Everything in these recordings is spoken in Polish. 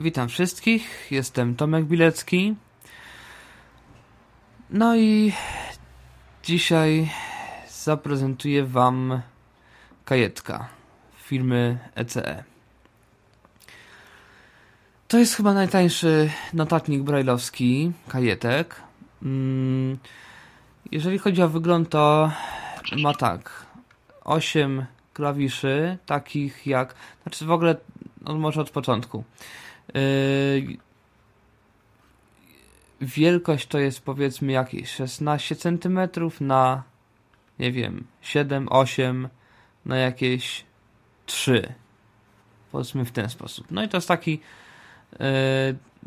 Witam wszystkich, jestem Tomek Bilecki. No i dzisiaj zaprezentuję Wam kajetka firmy ECE. To jest chyba najtańszy notatnik brajlowski kajetek. Mm, jeżeli chodzi o wygląd, to ma tak 8 klawiszy, takich jak, znaczy w ogóle no może od początku. Yy, wielkość to jest powiedzmy jakieś 16 cm na nie wiem 7, 8 na jakieś 3 powiedzmy w ten sposób. No i to jest taki yy,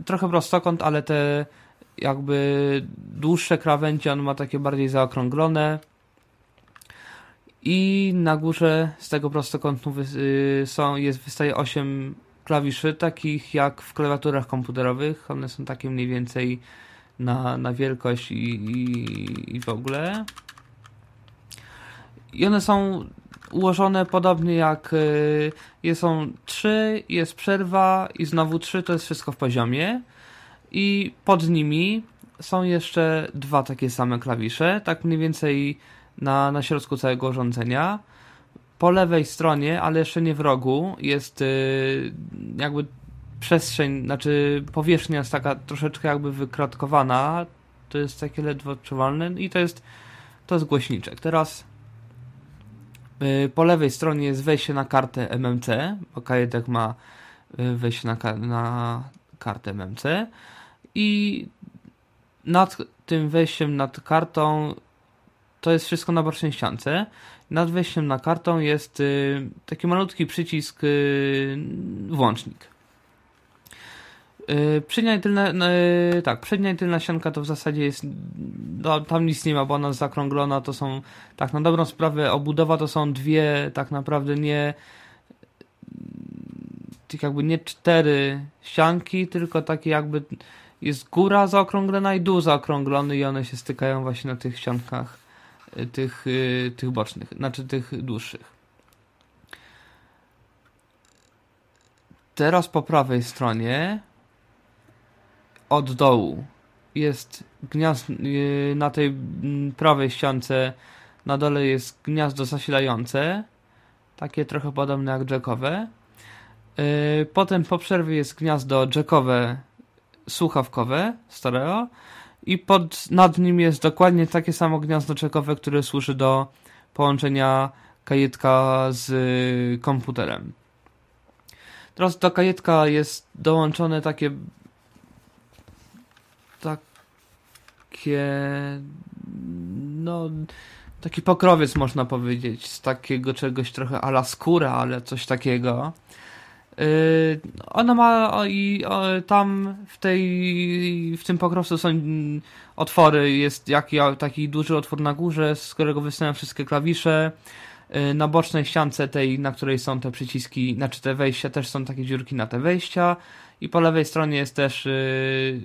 trochę prostokąt, ale te jakby dłuższe krawędzie on ma takie bardziej zaokrąglone i na górze z tego prostokątu yy, są, jest, wystaje 8 klawiszy, takich jak w klawiaturach komputerowych. One są takie mniej więcej na, na wielkość i, i, i w ogóle. I one są ułożone podobnie jak y, są trzy, jest przerwa i znowu trzy, to jest wszystko w poziomie. I pod nimi są jeszcze dwa takie same klawisze, tak mniej więcej na, na środku całego urządzenia po lewej stronie, ale jeszcze nie w rogu, jest y, jakby przestrzeń, znaczy powierzchnia jest taka troszeczkę jakby wykratkowana. To jest takie ledwo odczuwalne i to jest to jest głośniczek. Teraz y, po lewej stronie jest wejście na kartę MMC, bo kajetek ma y, wejście na, na kartę MMC i nad tym wejściem nad kartą to jest wszystko na bocznej ściance nad wejściem na kartą jest y, taki malutki przycisk y, włącznik. Y, przednia i tylna, tak, przednia i tylna ścianka to w zasadzie jest, no, tam nic nie ma, bo ona jest zakrąglona, to są, tak na dobrą sprawę, obudowa to są dwie, tak naprawdę nie, tych jakby nie cztery ścianki, tylko takie jakby jest góra zaokrąglona i dół zaokrąglony i one się stykają właśnie na tych ściankach tych, y, tych bocznych, znaczy tych dłuższych. Teraz po prawej stronie od dołu jest gniazdo y, na tej mm, prawej ściance na dole jest gniazdo zasilające takie trochę podobne jak jackowe y, potem po przerwie jest gniazdo jackowe słuchawkowe stereo i pod, nad nim jest dokładnie takie samo gniazdo czekowe, które służy do połączenia kajetka z y, komputerem. Teraz do kajetka jest dołączone takie takie no taki pokrowiec można powiedzieć z takiego czegoś trochę ala skóra, ale coś takiego ona ma i tam w tej w tym pokrowcu są otwory, jest jaki, taki duży otwór na górze, z którego wystają wszystkie klawisze. Yy, na bocznej ściance tej, na której są te przyciski, znaczy te wejścia, też są takie dziurki na te wejścia. I po lewej stronie jest też yy,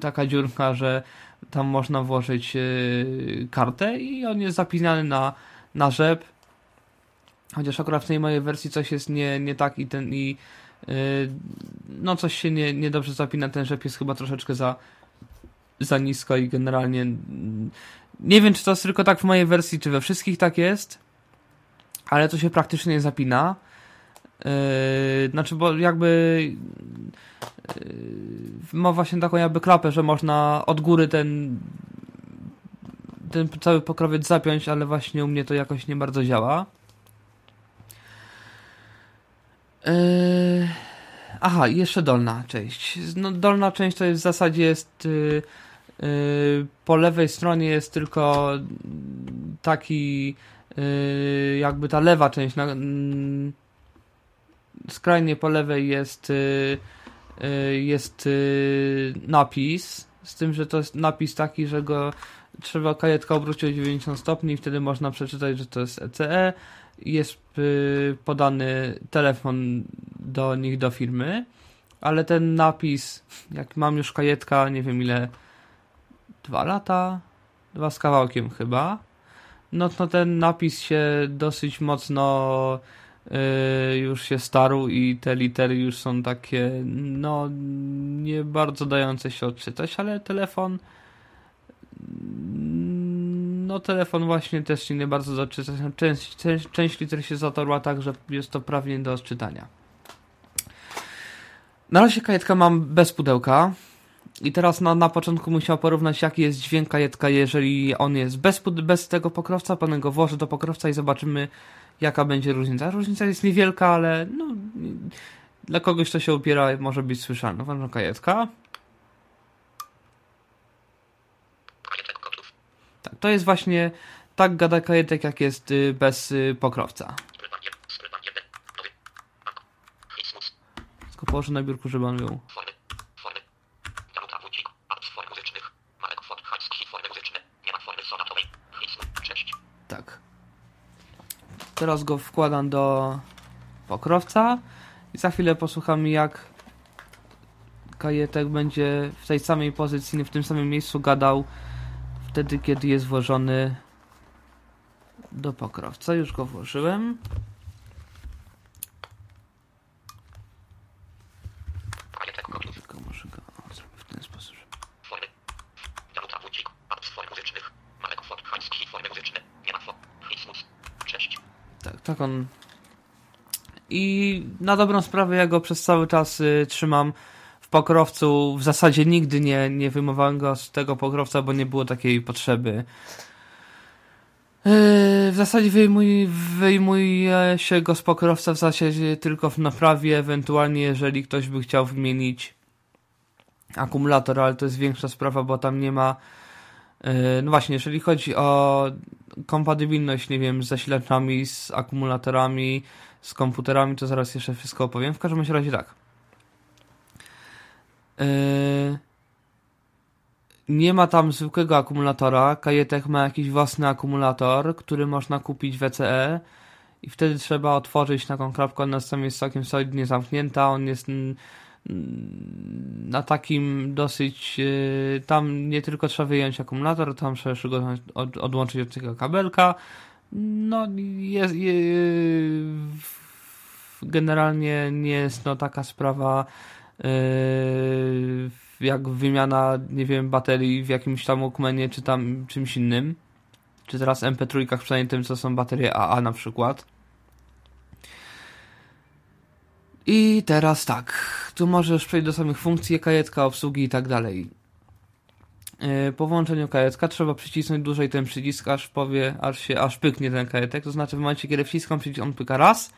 taka dziurka, że tam można włożyć kartę i on jest zapisany na, na rzep Chociaż akurat w tej mojej wersji coś jest nie, nie tak i ten i yy, no coś się nie, niedobrze zapina, ten rzep jest chyba troszeczkę za, za nisko i generalnie nie wiem czy to jest tylko tak w mojej wersji, czy we wszystkich tak jest, ale to się praktycznie nie zapina. Yy, znaczy, bo jakby yy, ma właśnie taką jakby klapę, że można od góry ten ten cały pokrowiec zapiąć, ale właśnie u mnie to jakoś nie bardzo działa. Yy, aha, jeszcze dolna część. No, dolna część to jest w zasadzie jest yy, yy, po lewej stronie jest tylko taki yy, jakby ta lewa część na, mm, skrajnie po lewej jest jest napis z tym, że to jest napis taki, że go trzeba kajetka obrócić o 90 stopni i wtedy można przeczytać, że to jest ECE jest y, podany telefon do nich, do firmy, ale ten napis, jak mam już kajetka, nie wiem ile, dwa lata, dwa z kawałkiem chyba, no to ten napis się dosyć mocno yy, już się starł i te litery już są takie, no, nie bardzo dające się odczytać, ale telefon, no, telefon właśnie też nie bardzo do. Część, część, część liter się zatorła tak, że jest to prawie nie do odczytania. Na razie kajetka mam bez pudełka. I teraz na, na początku musiał porównać, jaki jest dźwięk kajetka, jeżeli on jest bez, bez tego pokrowca. Pan go włoży do pokrowca i zobaczymy, jaka będzie różnica. Różnica jest niewielka, ale no, dla kogoś, kto się upiera, może być słyszalna. Ważna kajetka. Tak, to jest właśnie tak gada kajetek, jak jest y, bez y, pokrowca. Tylko położę na biurku, żeby on był. Tak. Teraz go wkładam do pokrowca i za chwilę posłucham jak kajetek będzie w tej samej pozycji, w tym samym miejscu gadał wtedy, kiedy jest włożony do pokrowca. Już go włożyłem. Tylko może go o, zrobię w ten sposób. Tak, tak on. I na dobrą sprawę ja go przez cały czas y, trzymam w pokrowcu. W zasadzie nigdy nie, nie wyjmowałem go z tego pokrowca, bo nie było takiej potrzeby. Yy, w zasadzie wyjmuj, wyjmuje się go z pokrowca w zasadzie tylko w naprawie, ewentualnie jeżeli ktoś by chciał wymienić akumulator, ale to jest większa sprawa, bo tam nie ma yy, no właśnie, jeżeli chodzi o kompatybilność, nie wiem, z zasilaczami, z akumulatorami, z komputerami, to zaraz jeszcze wszystko opowiem. W każdym razie tak. Yy, nie ma tam zwykłego akumulatora. Kajetek ma jakiś własny akumulator, który można kupić w ECE i wtedy trzeba otworzyć taką klapkę. Ona sam jest całkiem solidnie zamknięta. On jest na takim dosyć. Yy, tam nie tylko trzeba wyjąć akumulator, tam trzeba jeszcze go od, odłączyć od tego kabelka. No, jest, jest, generalnie nie jest no taka sprawa jak wymiana, nie wiem, baterii w jakimś tam Walkmanie, czy tam czymś innym. Czy teraz MP3, przynajmniej tym, co są baterie AA na przykład. I teraz tak, tu możesz przejść do samych funkcji, kajetka, obsługi i tak dalej. Yy, po włączeniu kajetka trzeba przycisnąć dłużej ten przycisk, aż powie, aż się, aż pyknie ten kajetek. To znaczy w momencie, kiedy wciskam przycisk, on pyka raz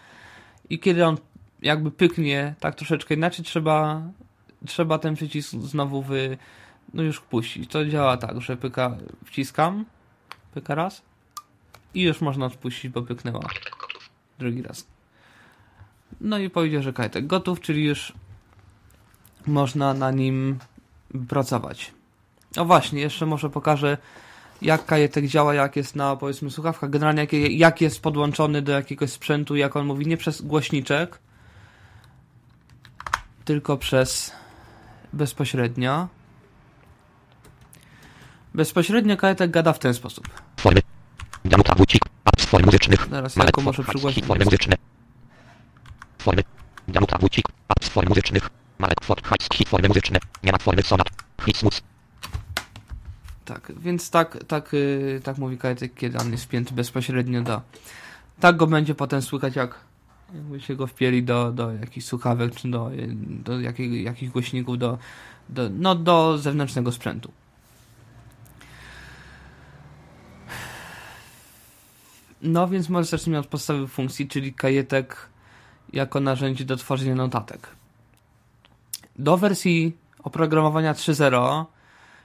i kiedy on jakby pyknie tak troszeczkę inaczej, trzeba, trzeba ten przycisk znowu wy, no już puścić. To działa tak, że pyka, wciskam, pyka raz i już można odpuścić, bo pyknęła. Drugi raz. No i powiedział, że kajtek gotów, czyli już można na nim pracować. O właśnie, jeszcze może pokażę jak kajetek działa, jak jest na powiedzmy słuchawkach, generalnie jak, jak jest podłączony do jakiegoś sprzętu, jak on mówi, nie przez głośniczek, tylko przez bezpośrednio. Bezpośrednio kajetek gada w ten sposób. Formy. Dialuta bucik. Apps form muzycznych. Zaraz ja tylko muszę przygłosić. Formy muzyczne. Formy. Dialuta bucik. Apps form muzycznych. Malek Ford High formy muzyczne. Nie ma formy sonat. Hitsmus. Tak, więc tak, tak, yy, tak mówi kajetek, kiedy on jest wpięty bezpośrednio do... Tak go będzie potem słychać jak jakby się go wpieli do, do jakichś słuchawek, czy do, do jakich, jakichś głośników, do, do, no, do zewnętrznego sprzętu. No więc może zacznijmy od podstawowych funkcji, czyli kajetek jako narzędzie do tworzenia notatek. Do wersji oprogramowania 3.0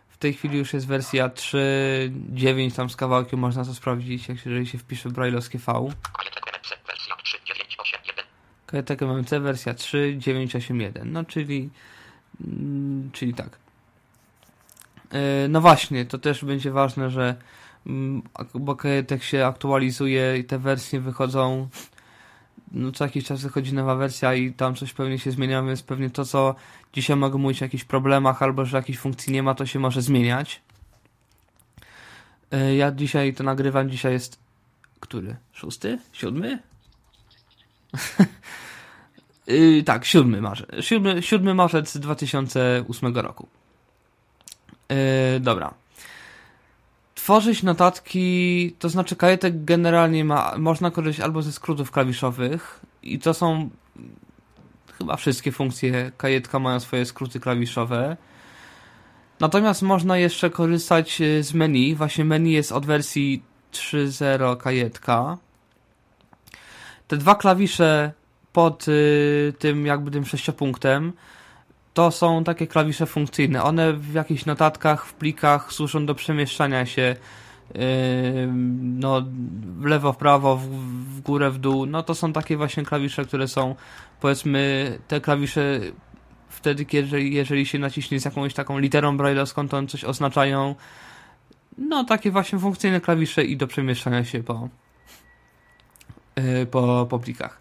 w tej chwili już jest wersja 3.9 tam z kawałkiem można to sprawdzić, jak jeżeli się wpisze brailleowskie V. Kajetek MMC wersja 3.981, no czyli mm, czyli tak. E, no właśnie, to też będzie ważne, że mm, bo kajetek się aktualizuje i te wersje wychodzą no co jakiś czas wychodzi nowa wersja i tam coś pewnie się zmienia, więc pewnie to, co dzisiaj mogę mówić o jakichś problemach albo że jakiejś funkcji nie ma, to się może zmieniać. Ja dzisiaj to nagrywam, dzisiaj jest który? Szósty? Siódmy? Yy, tak, 7 marzec. 7, 7 marzec 2008 roku. Yy, dobra. Tworzyć notatki, to znaczy kajetek generalnie ma, można korzystać albo ze skrótów klawiszowych i to są chyba wszystkie funkcje kajetka mają swoje skróty klawiszowe. Natomiast można jeszcze korzystać y, z menu. Właśnie menu jest od wersji 3.0 kajetka. Te dwa klawisze pod y, tym jakby tym sześciopunktem to są takie klawisze funkcyjne. One w jakichś notatkach, w plikach służą do przemieszczania się yy, no, w lewo, w prawo, w, w górę, w dół. No to są takie właśnie klawisze, które są powiedzmy te klawisze wtedy, kiedy, jeżeli się naciśnie z jakąś taką literą brailleowską, to one coś oznaczają. No, takie właśnie funkcyjne klawisze i do przemieszczania się po, po, po plikach.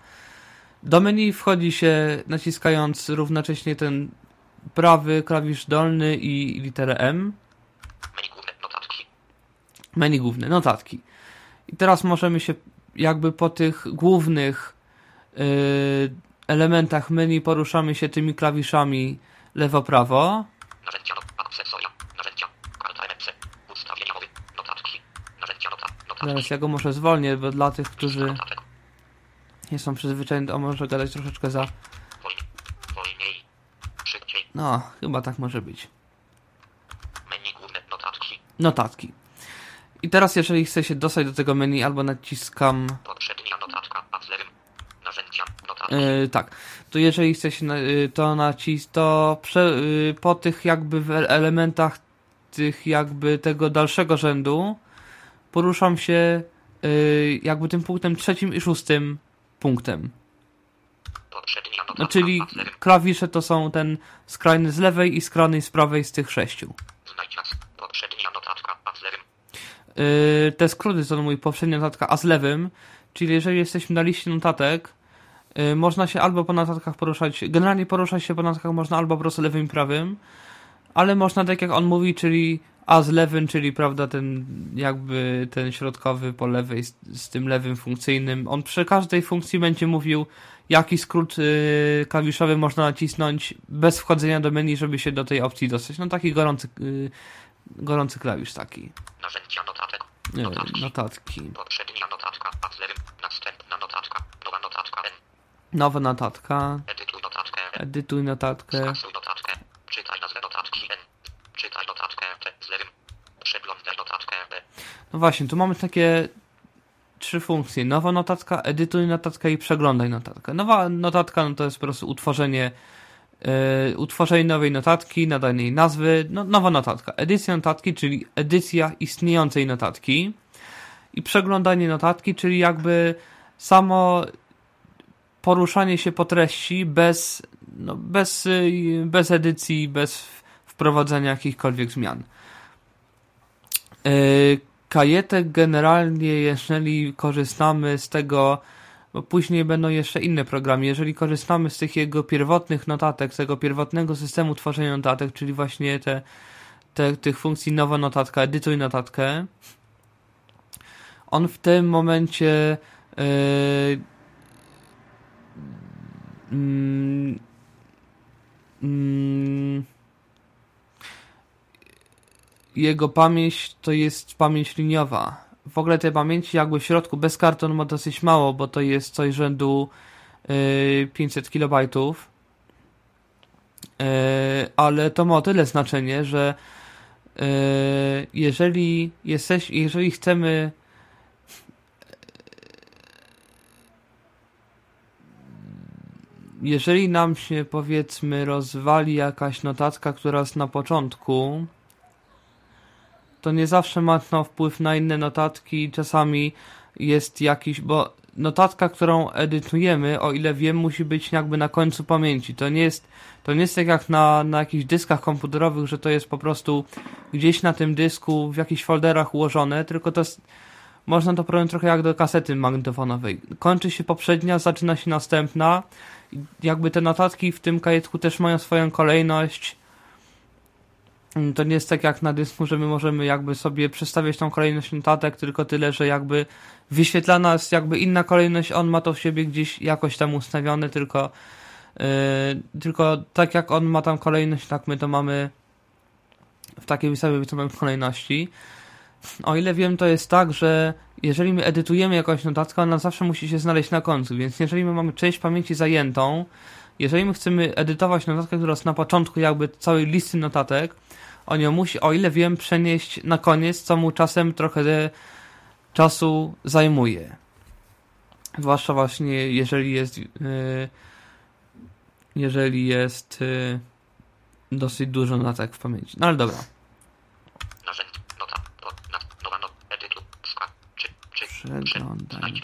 Do menu wchodzi się naciskając równocześnie ten prawy klawisz dolny i literę M. Menu główne, notatki. Menu główne, notatki. I teraz możemy się jakby po tych głównych yy, elementach menu poruszamy się tymi klawiszami lewo-prawo. Notatki. Teraz ja go może zwolnię, bo dla tych, którzy nie są przyzwyczajeni, to może gadać troszeczkę za... No, chyba tak może być. menu główne, notatki, Notatki. I teraz jeżeli chcę się dostać do tego menu, albo naciskam a Yy, tak, to jeżeli chce się na, yy, to nacisk, to prze, yy, po tych jakby w elementach tych jakby tego dalszego rzędu poruszam się yy, jakby tym punktem trzecim i szóstym punktem. No czyli klawisze to są ten skrajny z lewej i skrajny z prawej z tych sześciu. Yy, te skróty to mój poprzednia notatka, a z lewym, czyli jeżeli jesteśmy na liście notatek, yy, można się albo po notatkach poruszać, generalnie poruszać się po notatkach można albo po prostu lewym i prawym, ale można tak jak on mówi, czyli a z lewym, czyli prawda, ten jakby ten środkowy po lewej z, z tym lewym funkcyjnym. On przy każdej funkcji będzie mówił, jaki skrót yy, klawiszowy można nacisnąć bez wchodzenia do menu, żeby się do tej opcji dostać. No taki gorący, yy, gorący klawisz taki. narzędzia, notatek, Notatki. notatki. poprzednia notatka, a w lewym, następna notatka, nowa notatka, N, Nowa notatka. edytuj notatkę, Edytuj notatkę. skasuj notatkę, czytaj nazwę notatki, N, czytaj notatkę, T, z lewym, przeglądaj notatkę, B, No właśnie, tu mamy takie trzy funkcje. Nowa notatka, edytuj notatkę i przeglądaj notatkę. Nowa notatka no to jest po prostu utworzenie yy, utworzenie nowej notatki, nadanie jej nazwy. No, nowa notatka. Edycja notatki, czyli edycja istniejącej notatki. I przeglądanie notatki, czyli jakby samo poruszanie się po treści bez, no, bez, yy, bez edycji, bez wprowadzenia jakichkolwiek zmian. Yy, kajetek generalnie, jeżeli korzystamy z tego, bo później będą jeszcze inne programy, jeżeli korzystamy z tych jego pierwotnych notatek, z tego pierwotnego systemu tworzenia notatek, czyli właśnie te, te, tych funkcji nowa notatka, edytuj notatkę, on w tym momencie yy, mm, mm, jego pamięć to jest pamięć liniowa. W ogóle tej pamięci jakby w środku bez karton ma dosyć mało, bo to jest coś rzędu yy, 500 kilobajtów. Yy, ale to ma o tyle znaczenie, że yy, jeżeli jesteś, jeżeli chcemy jeżeli nam się powiedzmy rozwali jakaś notatka, która jest na początku, to nie zawsze ma to wpływ na inne notatki. Czasami jest jakiś, bo notatka, którą edytujemy, o ile wiem, musi być jakby na końcu pamięci. To nie jest, to nie jest tak jak na, na jakichś dyskach komputerowych, że to jest po prostu gdzieś na tym dysku w jakichś folderach ułożone, tylko to jest, można to porównać trochę jak do kasety magnetofonowej. Kończy się poprzednia, zaczyna się następna. Jakby te notatki w tym kajetku też mają swoją kolejność To nie jest tak jak na dysku, że my możemy jakby sobie przestawiać tą kolejność notatek, tylko tyle, że jakby wyświetla nas jakby inna kolejność, on ma to w siebie gdzieś jakoś tam ustawione, tylko yy, tylko tak jak on ma tam kolejność, tak my to mamy w takiej sobie samej kolejności. O ile wiem, to jest tak, że jeżeli my edytujemy jakąś notatkę, ona zawsze musi się znaleźć na końcu, więc jeżeli my mamy część pamięci zajętą, jeżeli my chcemy edytować notatkę, która jest na początku jakby całej listy notatek, on ją musi, o ile wiem, przenieść na koniec, co mu czasem trochę czasu zajmuje. Zwłaszcza właśnie jeżeli jest yy, jeżeli jest yy, dosyć dużo notatek w pamięci. No ale dobra. Przeglądaj.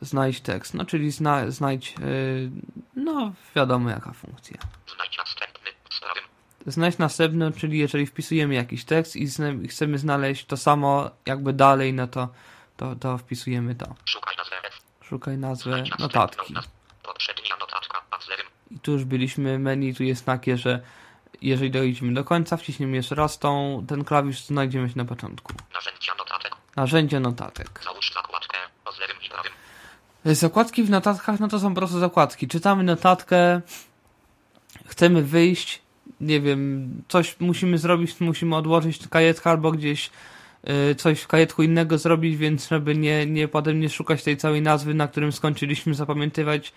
Znajdź tekst, no czyli zna, znajdź, yy, no wiadomo jaka funkcja. Znajdź następny. Z prawym. Znajdź następny, czyli jeżeli wpisujemy jakiś tekst i chcemy znaleźć to samo jakby dalej, no to, to, to wpisujemy to. Szukaj nazwę. Szukaj nazwę notatki. I tu już byliśmy, menu tu jest takie, że jeżeli dojdziemy do końca, wciśniemy jeszcze raz tą, ten klawisz, znajdziemy się na początku. Narzędzia notatek. Narzędzie notatek. Załóż zakładkę. Lewym i prawym. Zakładki w notatkach, no to są po prostu zakładki. Czytamy notatkę, chcemy wyjść, nie wiem, coś musimy zrobić, musimy odłożyć kajetkę albo gdzieś y, coś w kajetku innego zrobić, więc żeby nie, nie potem nie szukać tej całej nazwy, na którym skończyliśmy zapamiętywać,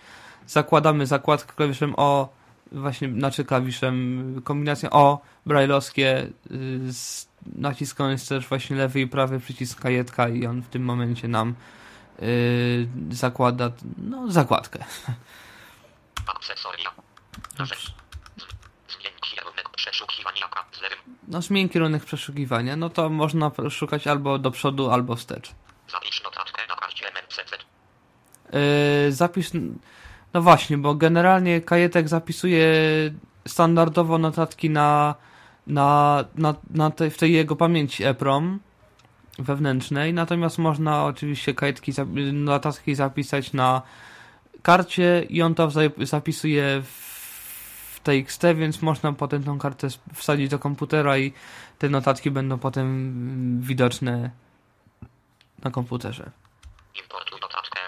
zakładamy zakładkę klawiszem O, właśnie, znaczy klawiszem kombinacją O, brajlowskie, y, z, naciskany jest też właśnie lewy i prawy przycisk kajetka i on w tym momencie nam y, zakłada, no, zakładkę. Akcesoria. Przeszukiwania. A z lewym. No, zmień kierunek przeszukiwania, no to można szukać albo do przodu, albo wstecz. Zapisz notatkę na karcie MNCC. Yy, zapisz, no właśnie, bo generalnie kajetek zapisuje standardowo notatki na, na, na, na tej, w tej jego pamięci EPROM wewnętrznej, natomiast można oczywiście kajetki, notatki zapisać na karcie i on to za- zapisuje w TXT, więc można potem tą kartę wsadzić do komputera i te notatki będą potem widoczne na komputerze. Importuj notatkę.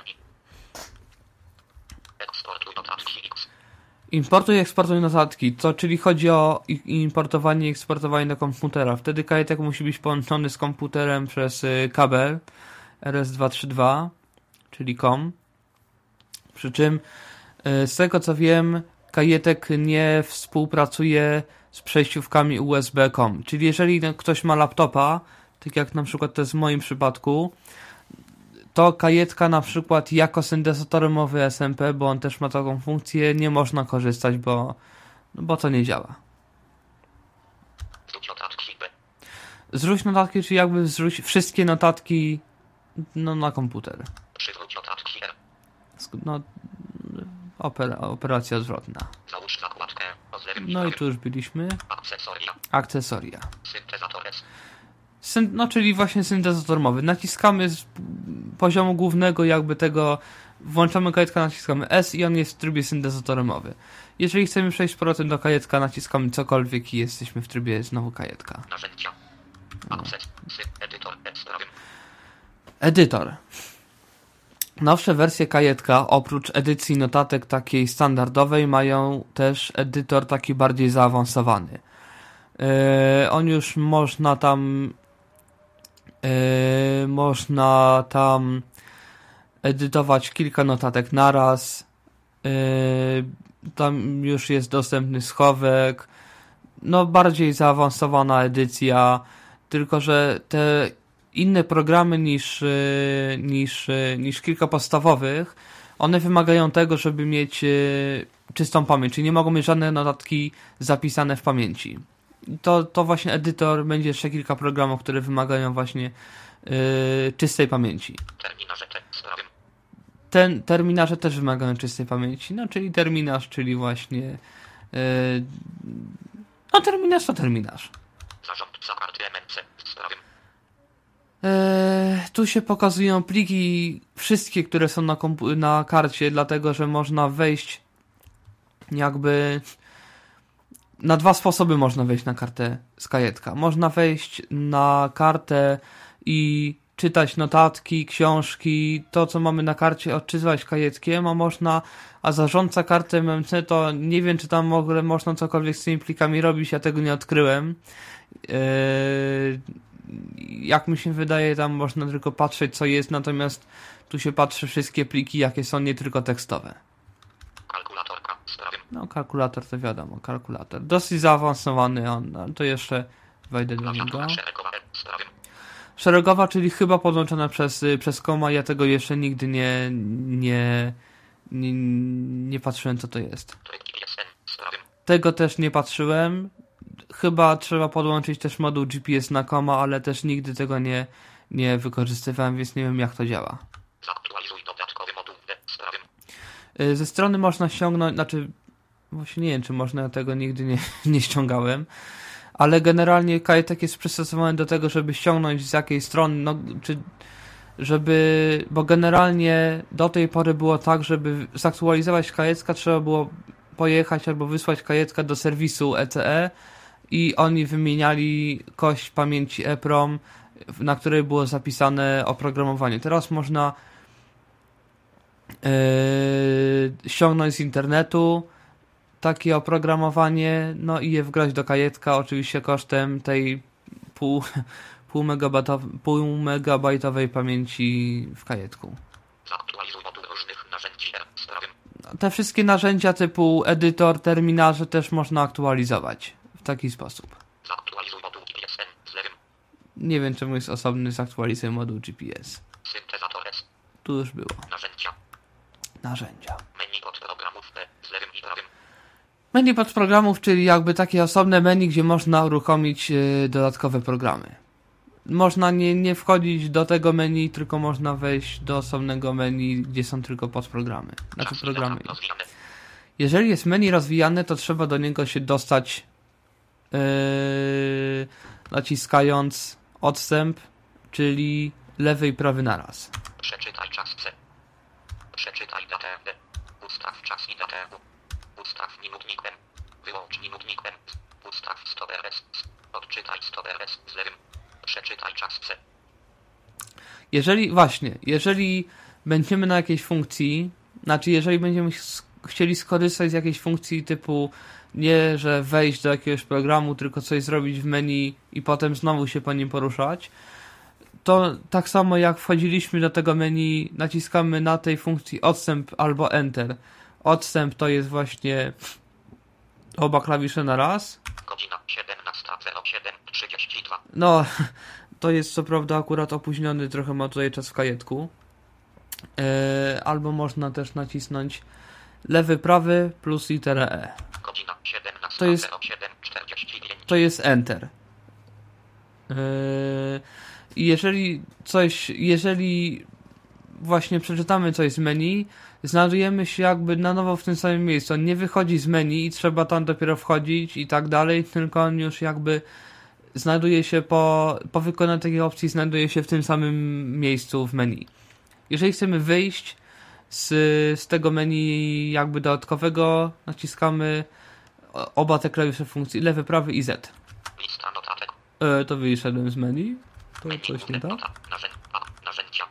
Eksportuj notatki X. Importuj i eksportuj notatki, to czyli chodzi o importowanie i eksportowanie do komputera. Wtedy kajetek musi być połączony z komputerem przez y, kabel RS232, czyli COM. Przy czym y, z tego co wiem, kajetek nie współpracuje z przejściówkami USB COM. Czyli jeżeli ktoś ma laptopa, tak jak na przykład to jest w moim przypadku, to kajetka na przykład jako syntezator mowy SMP, bo on też ma taką funkcję, nie można korzystać, bo, no bo to nie działa. Zrzuć notatki czyli jakby zrzuć wszystkie notatki no, na komputer. Sk- No, opera, operacja odwrotna. Załóż zakładkę. O z lewym i No i tu już byliśmy. Akcesoria. Syntezator. Syn, no, czyli właśnie syntezator mowy. Naciskamy z poziomu głównego jakby tego, włączamy kajetka, naciskamy S i on jest w trybie syntezatora mowy. Jeżeli chcemy przejść z powrotem do kajetka, naciskamy cokolwiek i jesteśmy w trybie znowu kajetka. Sy. Edytor. Nowsze wersje kajetka, oprócz edycji notatek takiej standardowej, mają też edytor taki bardziej zaawansowany. Yy, on już można tam yy, można tam edytować kilka notatek naraz. Yy, tam już jest dostępny schowek. No, bardziej zaawansowana edycja. Tylko, że te inne programy niż, yy, niż, yy, niż kilka podstawowych, one wymagają tego, żeby mieć yy, czystą pamięć, czyli nie mogą mieć żadne notatki zapisane w pamięci. To, to właśnie edytor będzie jeszcze kilka programów, które wymagają właśnie yy, czystej pamięci. Terminarze. Ten terminarze też wymagają czystej pamięci, no czyli terminarz, czyli właśnie yy, no terminarz to terminarz. Zarządca karty MNC. Z prawym. Eee, tu się pokazują pliki, wszystkie, które są na, na karcie, dlatego że można wejść jakby. na dwa sposoby można wejść na kartę z kajetka. Można wejść na kartę i czytać notatki, książki, to co mamy na karcie odczytywać kajetkiem, a można, a zarządca karty MMC to nie wiem czy tam w ogóle można cokolwiek z tymi plikami robić, ja tego nie odkryłem. Yy, jak mi się wydaje, tam można tylko patrzeć co jest, natomiast tu się patrzy wszystkie pliki, jakie są, nie tylko tekstowe. Kalkulatorka. No, kalkulator to wiadomo, kalkulator. Dosyć zaawansowany on, no, to jeszcze wejdę do niego. Szeregowa. Czyli chyba podłączona przez, y, przez koma, ja tego jeszcze nigdy nie, nie, nie, nie patrzyłem co to jest. Tego też nie patrzyłem. Chyba trzeba podłączyć też moduł GPS na koma, ale też nigdy tego nie, nie wykorzystywałem, więc nie wiem jak to działa. Zaktualizuj dodatkowy moduł. Y, Ze strony można ściągnąć, znaczy właśnie nie wiem, czy można tego nigdy nie, nie ściągałem, ale generalnie kajetek jest przystosowany do tego, żeby ściągnąć z jakiej strony, no, czy żeby, bo generalnie do tej pory było tak, żeby zaktualizować kajetka trzeba było pojechać albo wysłać kajetka do serwisu ECE i oni wymieniali kość pamięci EPROM, na której było zapisane oprogramowanie. Teraz można yy, ściągnąć z internetu takie oprogramowanie, no i je wgrać do kajetka, oczywiście kosztem tej pół, pół, megabajtowej, pół megabajtowej pamięci w kajetku. R. Sprawy. Te wszystkie narzędzia typu edytor, terminarze też można aktualizować taki sposób. Zaktualizuj moduł GPSN. Z lewym. Nie wiem czemu jest osobny zaktualizuj moduł GPS. Tu już było. Narzędzia. Narzędzia. Menu podprogramów D. Z lewym i prawym. Menu podprogramów, czyli jakby takie osobne menu, gdzie można uruchomić yy, dodatkowe programy. Można nie, nie wchodzić do tego menu, tylko można wejść do osobnego menu, gdzie są tylko podprogramy. Znaczy programy. Jeżeli jest menu rozwijane, to trzeba do niego się dostać naciskając odstęp, czyli lewy i prawy naraz. Przeczytaj czas C. Przeczytaj datę D. Ustaw czas i datę W. Ustaw minutnik M. Wyłącz minutnik M. Ustaw stop RS. Odczytaj stop RS z lewym. Przeczytaj czas C. Jeżeli, właśnie, jeżeli będziemy na jakiejś funkcji, znaczy jeżeli będziemy ch- chcieli skorzystać z jakiejś funkcji typu nie, że wejść do jakiegoś programu, tylko coś zrobić w menu i potem znowu się po nim poruszać, to tak samo jak wchodziliśmy do tego menu, naciskamy na tej funkcji odstęp albo enter. Odstęp to jest właśnie oba klawisze na raz, Godzina 17.07.32. No, to jest co prawda akurat opóźniony, trochę ma tutaj czas w kajetku. E, albo można też nacisnąć lewy, prawy plus literę E. Godzina To jest- 17.07.45. To jest Enter. I jeżeli coś, jeżeli właśnie przeczytamy coś z menu, znajdujemy się jakby na nowo w tym samym miejscu. On nie wychodzi z menu i trzeba tam dopiero wchodzić i tak dalej, tylko on już jakby znajduje się po, po wykonaniu takiej opcji, znajduje się w tym samym miejscu w menu. Jeżeli chcemy wyjść z, z tego menu jakby dodatkowego, naciskamy oba te klawisze funkcji, lewy, prawy i Z. Lista notatek. E, to wyszedłem z menu. To Menu coś nie tak? nota. Narzęd, a, narzędzia.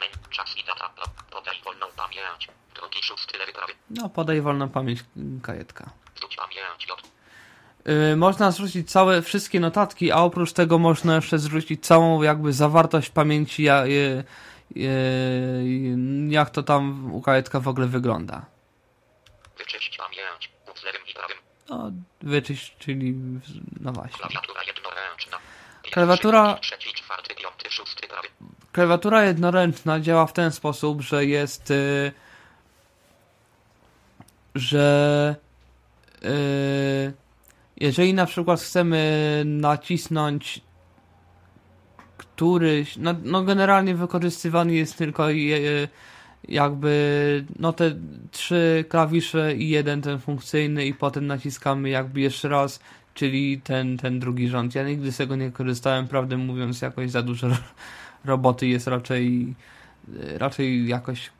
Menu, czas i data. Podaj wolną pamięć. Drugi szósty lewy prawy. No, podaj wolną pamięć kajetka. Zwróć pamięć J. Yy, można zrzucić całe, wszystkie notatki, a oprócz tego można jeszcze zrzucić całą jakby zawartość pamięci, ja, je, je, jak to tam u kajetka w ogóle wygląda. Wyczyść pamięć. Z lewym i prawym. No, wyczyść, czyli, no właśnie. Klawiatura. Klawiatura jednoręczna działa w ten sposób, że jest, y, że y, jeżeli na przykład chcemy nacisnąć któryś, no, no generalnie wykorzystywany jest tylko je, jakby no te trzy klawisze i jeden ten funkcyjny i potem naciskamy jakby jeszcze raz, czyli ten, ten drugi rząd. Ja nigdy z tego nie korzystałem, prawdę mówiąc, jakoś za dużo ro- roboty jest raczej raczej jakoś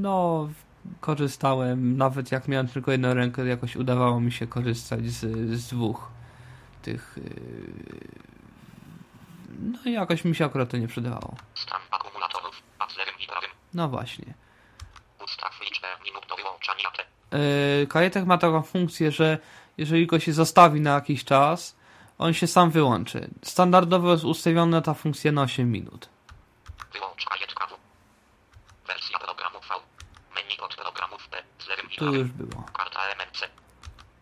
no korzystałem, nawet jak miałem tylko jedną rękę, jakoś udawało mi się korzystać z, z dwóch tych. Yy... No i jakoś mi się akurat to nie przydawało akumulatorów. A z lewym i prawym. No właśnie. Ustaw liczbę minut do wyłączania te. Yy, kajetek ma taką funkcję, że jeżeli go się zostawi na jakiś czas, on się sam wyłączy. Standardowo jest ustawiona ta funkcja na 8 minut. Wyłącz kajetka W. Wersja programu V. Menu od programów P. Tu już było. Karta MNC.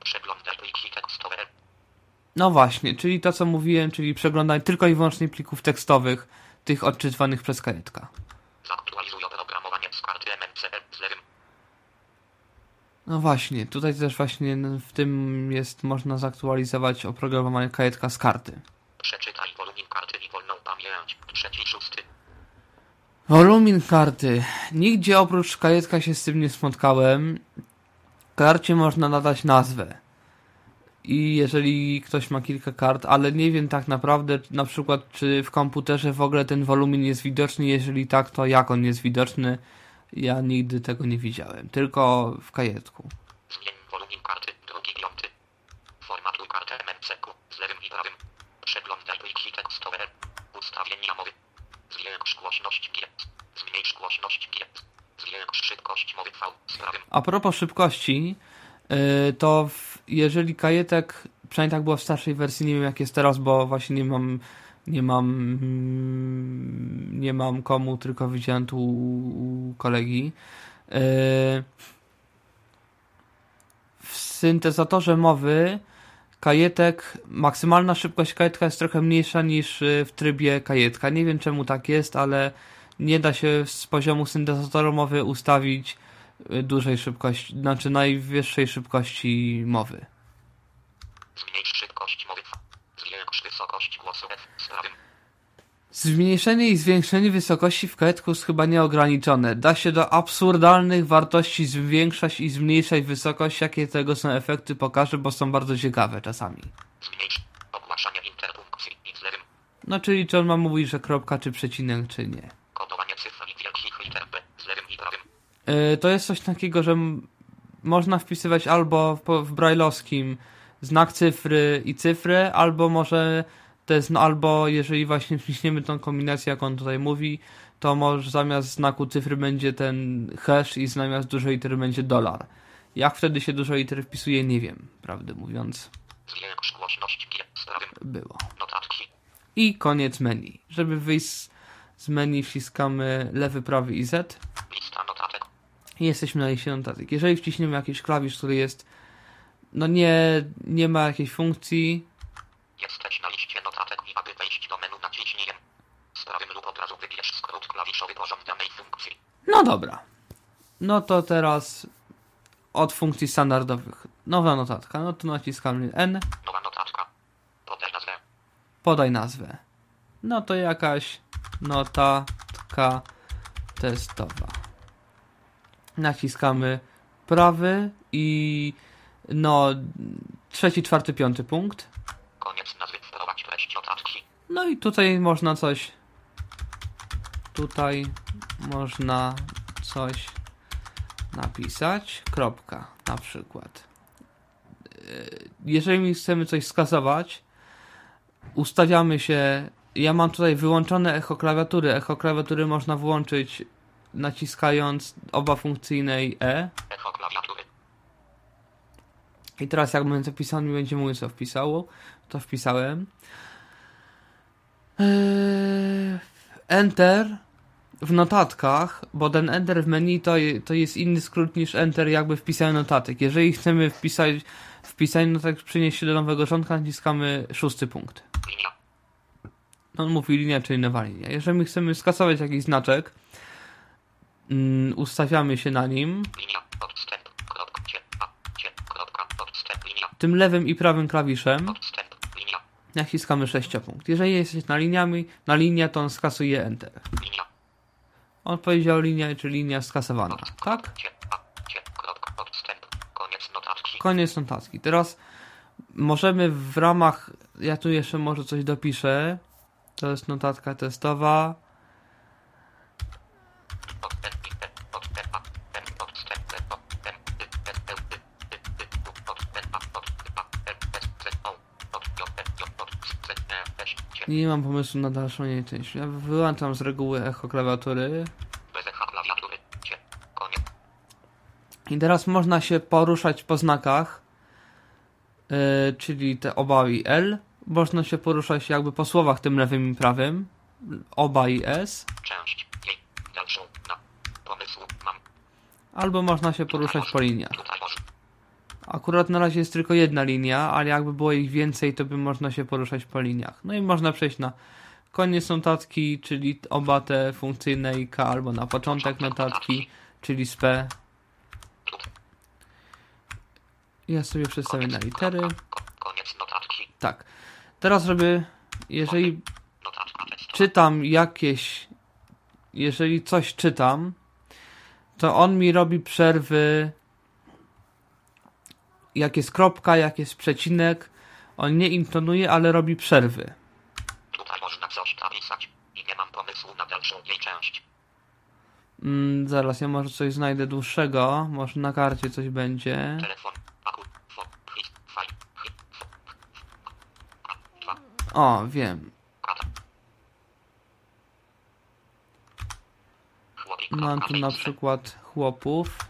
Przeglądaj pliki tekstowe. No właśnie, czyli to co mówiłem, czyli przeglądanie tylko i wyłącznie plików tekstowych, tych odczytywanych przez kajetka. Zaktualizuj oprogramowanie z karty MNC. Z lewym. No właśnie, tutaj też właśnie w tym jest można zaktualizować oprogramowanie kajetka z karty. Przeczytaj wolumin karty i wolną pamięć. Trzeci, szósty. Wolumin karty. Nigdzie oprócz kajetka się z tym nie spotkałem. Karcie można nadać nazwę. I jeżeli ktoś ma kilka kart, ale nie wiem tak naprawdę na przykład czy w komputerze w ogóle ten wolumin jest widoczny, jeżeli tak to jak on jest widoczny. Ja nigdy tego nie widziałem, tylko w kajetku. Karty. Drugi, piąty. Formatuj kartę MNC. Z lewym i prawym. Przeglądaj pliki tekstowe. Ustawienia mowy. Zwiększ głośność G. Zmniejsz głośność G. Zwiększ szybkość mowy V. Z prawym. A propos szybkości, yy, to w, jeżeli kajetek, przynajmniej tak było w starszej wersji, nie wiem jak jest teraz, bo właśnie nie mam nie mam mm, nie mam komu, tylko widziałem tu u kolegi. Yy, w syntezatorze mowy kajetek, maksymalna szybkość kajetka jest trochę mniejsza niż y, w trybie kajetka. Nie wiem czemu tak jest, ale nie da się z poziomu syntezatora mowy ustawić y, dużej szybkości, znaczy najwyższej szybkości mowy. Zmniejsz szybkość mowy V. Zwiększ wysokość głosu F. Z prawym. Zmniejszenie i zwiększenie wysokości w kajetku jest chyba nieograniczone. Da się do absurdalnych wartości zwiększać i zmniejszać wysokość, jakie tego są efekty pokażę, bo są bardzo ciekawe czasami. No czyli czy on ma mówić, że kropka czy przecinek, czy nie. Yy, to jest coś takiego, że można wpisywać albo w, w brajlowskim znak cyfry i cyfry, albo może to jest, no, albo jeżeli właśnie wciśniemy tą kombinację, jak on tutaj mówi, to może zamiast znaku cyfry będzie ten hash i zamiast dużej litery będzie dolar. Jak wtedy się dużo litery wpisuje, nie wiem, prawdę mówiąc, było. I koniec menu. Żeby wyjść z- menu wciskamy lewy, prawy i Z. I jesteśmy na liście notatek. Jeżeli wciśniemy jakiś klawisz, który jest, no nie, nie ma jakiejś funkcji, Jesteś na liście notatek i aby wejść do menu naciśnij M. Z prawym lub od razu wybierz skrót klawiszowy pożądanej funkcji. No dobra. No to teraz od funkcji standardowych. Nowa notatka, no to naciskamy N, Nowa notatka. Podaj nazwę. podaj nazwę. No to jakaś notatka testowa. Naciskamy prawy i no trzeci, czwarty, piąty punkt. Koniec nazwy. Wprowadź treść notatki. No i tutaj można coś. Tutaj można coś napisać. Kropka na przykład. Yy, Jeżeli chcemy coś skasować, ustawiamy się. Ja mam tutaj wyłączone echo klawiatury. Echo klawiatury można włączyć naciskając oba funkcyjnej E. Echo klawiatury. I teraz jak będę wpisał, mi będzie mówił co wpisało, to wpisałem. Eee, Enter w notatkach, bo ten Enter w menu to, to jest inny skrót niż Enter jakby wpisałem notatek. Jeżeli chcemy wpisać wpisanie notatek przynieść się do nowego rządka, naciskamy szósty punkt. Linia. On mówi linia, czyli nowa linia. Jeżeli chcemy skasować jakiś znaczek, mm, ustawiamy się na nim. Tym lewym i prawym klawiszem naciskamy sześciopunkt. Jeżeli jesteś na liniami, na linię, to on skasuje Enter. On powiedział linia, czy linia skasowana. Tak? Koniec notatki. Teraz możemy w ramach, ja tu jeszcze może coś dopiszę. To jest notatka testowa. Nie mam pomysłu na dalszą jej część. Ja wyłączam z reguły echo klawiatury. I teraz można się poruszać po znakach, yy, czyli te oba i L. Można się poruszać jakby po słowach tym lewym i prawym. Oba i S. Część. Dalszą. Na. Pomysłu. Mam. Albo można się poruszać po liniach. Akurat na razie jest tylko jedna linia, ale jakby było ich więcej, to by można się poruszać po liniach. No i można przejść na koniec notatki, czyli oba te funkcyjne i K, albo na początek notatki, czyli SP. Ja sobie przestawię na litery. Ko- koniec notatki. Tak. Teraz robię, jeżeli czytam jakieś, jeżeli coś czytam, to on mi robi przerwy, jak jest kropka, jak jest przecinek. On nie intonuje, ale robi przerwy. Tutaj można coś napisać. I nie mam pomysłu na dalszą jej część. Mm, zaraz, ja może coś znajdę dłuższego. Może na karcie coś będzie. Telefon. O, wiem. Mam tu na przykład chłopów.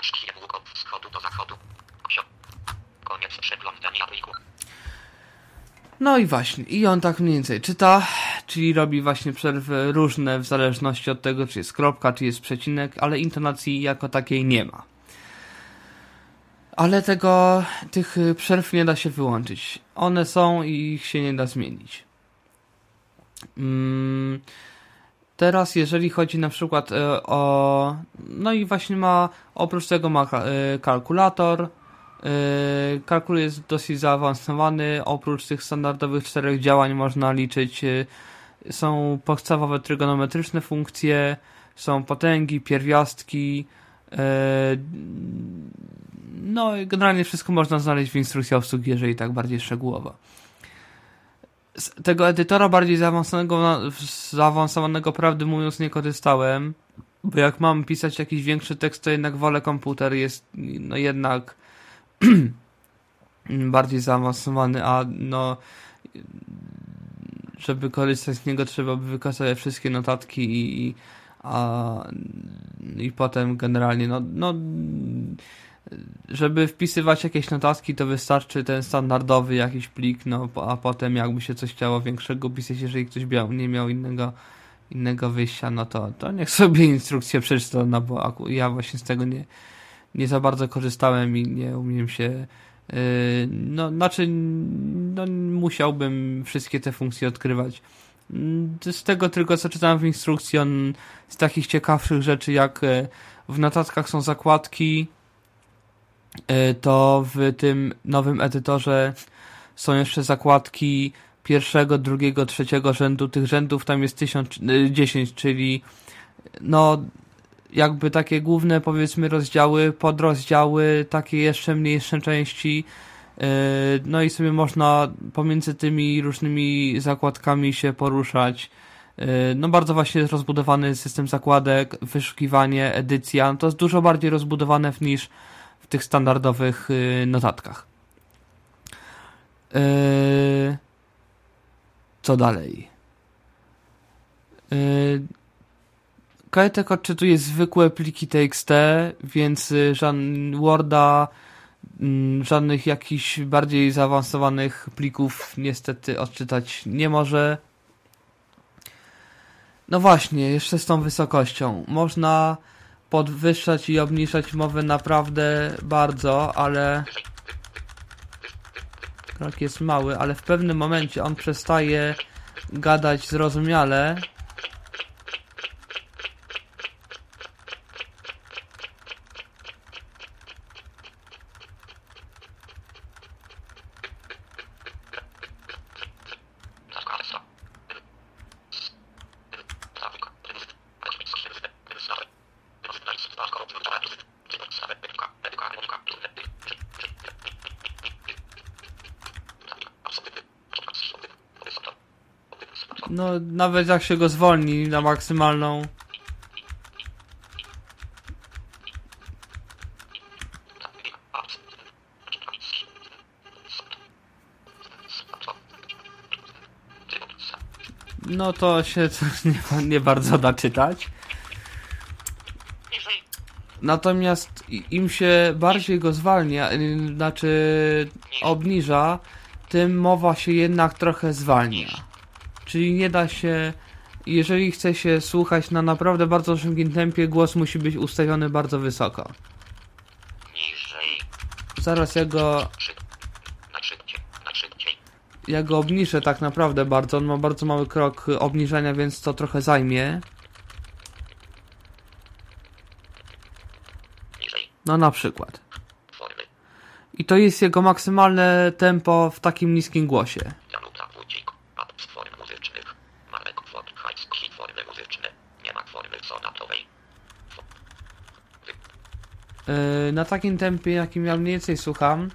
Książki od wschodu do zachodu. Ksio. Koniec przeglądania pliku No i właśnie, i on tak mniej więcej czyta, czyli robi właśnie przerwy różne w zależności od tego, czy jest kropka, czy jest przecinek, ale intonacji jako takiej nie ma. Ale tego, tych przerw nie da się wyłączyć. One są i ich się nie da zmienić. Mm, teraz, jeżeli chodzi na przykład e, o. No i właśnie ma, oprócz tego ma e, kalkulator. Yy, Kalkul jest dosyć zaawansowany. Oprócz tych standardowych czterech działań można liczyć. Są podstawowe trygonometryczne funkcje, są potęgi, pierwiastki. yy, No i generalnie wszystko można znaleźć w instrukcji obsługi, jeżeli tak bardziej szczegółowo. Z tego edytora bardziej zaawansowanego, zaawansowanego prawdy mówiąc nie korzystałem, bo jak mam pisać jakiś większy tekst, to jednak wolę komputer, jest no jednak bardziej zaawansowany, a no żeby korzystać z niego trzeba by wykazać wszystkie notatki i, i, a, i potem generalnie no, no żeby wpisywać jakieś notatki to wystarczy ten standardowy jakiś plik, no a potem jakby się coś chciało większego pisać, jeżeli ktoś miał, nie miał innego innego wyjścia, no to, to niech sobie instrukcję przeczyta, no bo ja właśnie z tego nie, nie za bardzo korzystałem i nie umiem się no, znaczy no, musiałbym wszystkie te funkcje odkrywać. Mm, Z tego tylko co czytałem w instrukcji, on z takich ciekawszych rzeczy jak e, w notatkach są zakładki, e, to w tym nowym edytorze są jeszcze zakładki pierwszego, drugiego, trzeciego rzędu. Tych rzędów tam jest tysiąc, e, dziesięć, czyli no jakby takie główne powiedzmy rozdziały, podrozdziały, takie jeszcze mniejsze części. Yy, No i sobie można pomiędzy tymi różnymi zakładkami się poruszać. Yy, No bardzo właśnie jest rozbudowany system zakładek, wyszukiwanie, edycja. To jest dużo bardziej rozbudowane niż w tych standardowych yy, notatkach. Co dalej? Kajtek odczytuje zwykłe pliki TXT, więc y, żadn Worda, mm, żadnych jakichś bardziej zaawansowanych plików niestety odczytać nie może. No właśnie, jeszcze z tą wysokością. Można podwyższać i obniżać mowę naprawdę bardzo, ale krok jest mały, ale w pewnym momencie on przestaje gadać zrozumiale No, nawet jak się go zwolni na maksymalną. No to się nie, nie bardzo da czytać. Natomiast im się bardziej go zwalnia, y, znaczy obniża, tym mowa się jednak trochę zwalnia. Czyli nie da się, jeżeli chce się słuchać na naprawdę bardzo szybkim tempie, głos musi być ustawiony bardzo wysoko. Zaraz ja go ja go obniżę tak naprawdę bardzo. On ma bardzo mały krok obniżenia, więc to trochę zajmie. No na przykład. I to jest jego maksymalne tempo w takim niskim głosie. Na takim tempie, jakim ja mniej więcej słucham,